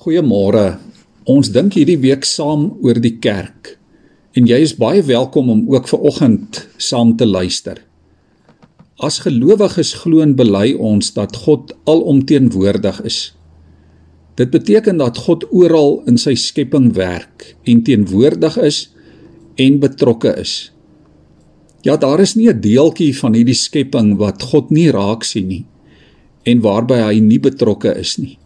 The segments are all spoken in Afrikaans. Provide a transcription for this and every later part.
Goeiemôre. Ons dink hierdie week saam oor die kerk. En jy is baie welkom om ook ver oggend saam te luister. As gelowiges glo en bely ons dat God alomteenwoordig is. Dit beteken dat God oral in sy skepping werk en teenwoordig is en betrokke is. Ja, daar is nie 'n deeltjie van hierdie skepping wat God nie raak sien nie en waarby hy nie betrokke is nie.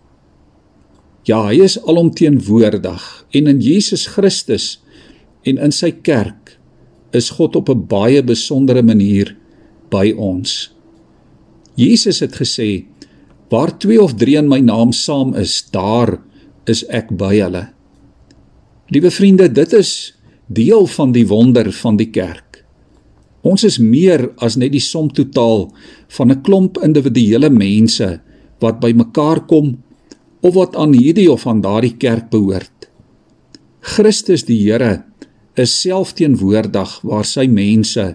Ja, hy is alomteenwoordig en in Jesus Christus en in sy kerk is God op 'n baie besondere manier by ons. Jesus het gesê: "Waar 2 of 3 in my naam saam is, daar is ek by hulle." Liewe vriende, dit is deel van die wonder van die kerk. Ons is meer as net die som totaal van 'n klomp individuele mense wat bymekaar kom of wat aan hierdie of aan daardie kerk behoort. Christus die Here is self teenwoordig waar sy mense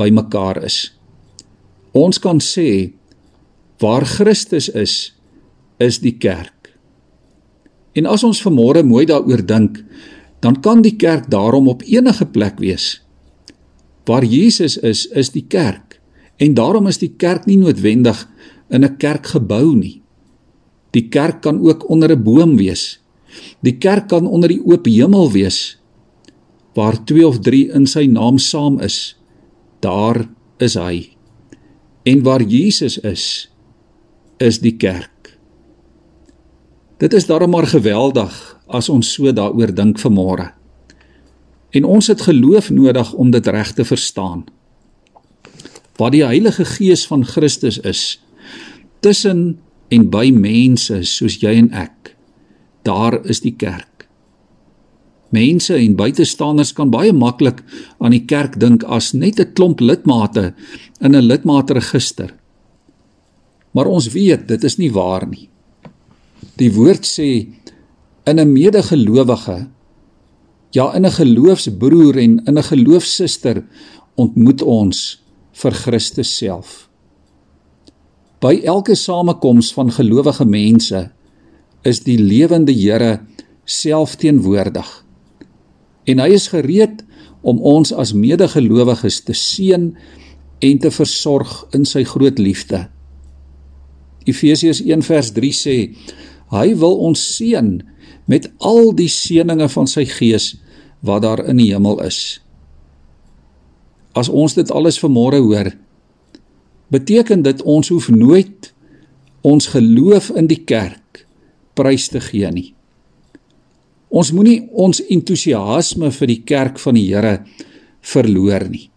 bymekaar is. Ons kan sê waar Christus is, is die kerk. En as ons vanmôre mooi daaroor dink, dan kan die kerk daarom op enige plek wees. Waar Jesus is, is die kerk. En daarom is die kerk nie noodwendig in 'n kerkgebou nie. Die kerk kan ook onder 'n boom wees. Die kerk kan onder die oop hemel wees waar 2 of 3 in sy naam saam is. Daar is hy. En waar Jesus is, is die kerk. Dit is darem maar geweldig as ons so daaroor dink vanmôre. En ons het geloof nodig om dit reg te verstaan. Wat die Heilige Gees van Christus is tussen en by mense soos jy en ek. Daar is die kerk. Mense en buitestanders kan baie maklik aan die kerk dink as net 'n klomp lidmate in 'n lidmaatregister. Maar ons weet dit is nie waar nie. Die woord sê in 'n medegelowige ja in 'n geloofsbroer en in 'n geloofsuster ontmoet ons vir Christus self. By elke samekoms van gelowige mense is die lewende Here self teenwoordig. En hy is gereed om ons as medegelowiges te seën en te versorg in sy groot liefde. Efesiërs 1:3 sê hy wil ons seën met al die seënings van sy gees wat daar in die hemel is. As ons dit alles vanmôre hoor, beteken dit ons hoef nooit ons geloof in die kerk prys te gee nie. Ons moenie ons entoesiasme vir die kerk van die Here verloor nie.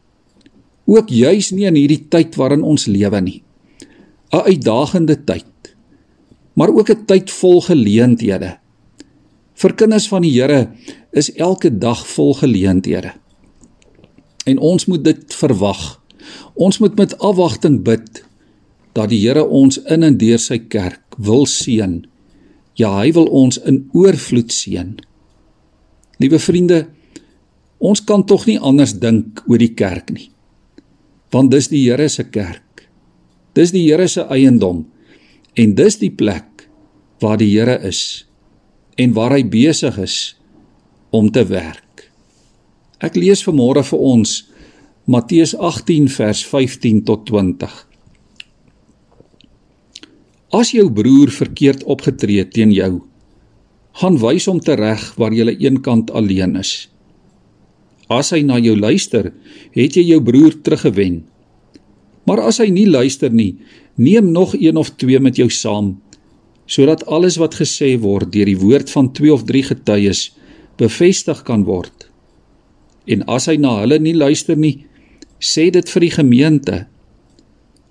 Ook juis nie in hierdie tyd waarin ons lewe nie. 'n Uitdagende tyd, maar ook 'n tyd vol geleenthede. Vir kinders van die Here is elke dag vol geleenthede. En ons moet dit verwag Ons moet met afwagting bid dat die Here ons in en deur sy kerk wil seën. Ja, hy wil ons in oorvloed seën. Liewe vriende, ons kan tog nie anders dink oor die kerk nie. Want dis die Here se kerk. Dis die Here se eiendom en dis die plek waar die Here is en waar hy besig is om te werk. Ek lees vanmôre vir ons Matteus 18 vers 15 tot 20. As jou broer verkeerd opgetree teen jou, gaan wys hom tereg waar jy eenkant alleen is. As hy na jou luister, het jy jou broer teruggewen. Maar as hy nie luister nie, neem nog een of twee met jou saam, sodat alles wat gesê word deur die woord van 2 of 3 getuies bevestig kan word. En as hy na hulle nie luister nie, sê dit vir die gemeente.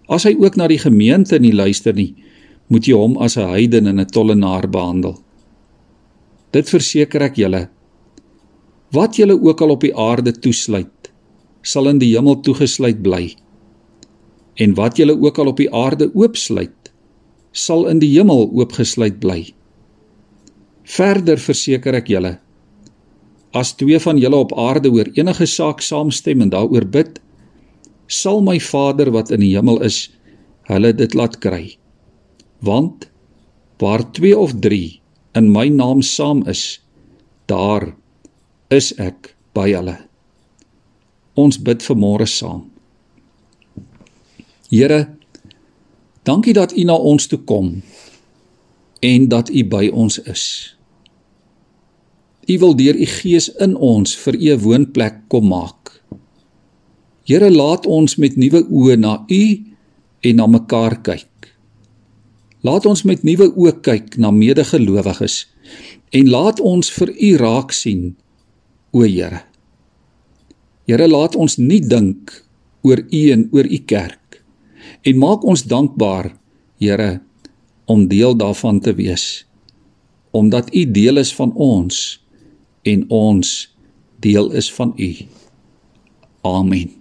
As hy ook na die gemeente nie luister nie, moet jy hom as 'n heiden en 'n tollenaar behandel. Dit verseker ek julle. Wat julle ook al op die aarde toesluit, sal in die hemel toegesluit bly. En wat julle ook al op die aarde oopsluit, sal in die hemel oopgesluit bly. Verder verseker ek julle, as twee van julle op aarde oor enige saak saamstem en daaroor bid, sal my Vader wat in die hemel is, hulle dit laat kry. Want waar 2 of 3 in my naam saam is, daar is ek by hulle. Ons bid vanmôre saam. Here, dankie dat U na ons toe kom en dat U by ons is. U wil deur U Gees in ons vir U woonplek kom maak. Here, laat ons met nuwe oë na U en na mekaar kyk. Laat ons met nuwe oë kyk na medegelowiges en laat ons vir U raak sien, o Here. Here, laat ons nie dink oor U en oor U kerk en maak ons dankbaar, Here, om deel daarvan te wees omdat U deel is van ons en ons deel is van U. Amen.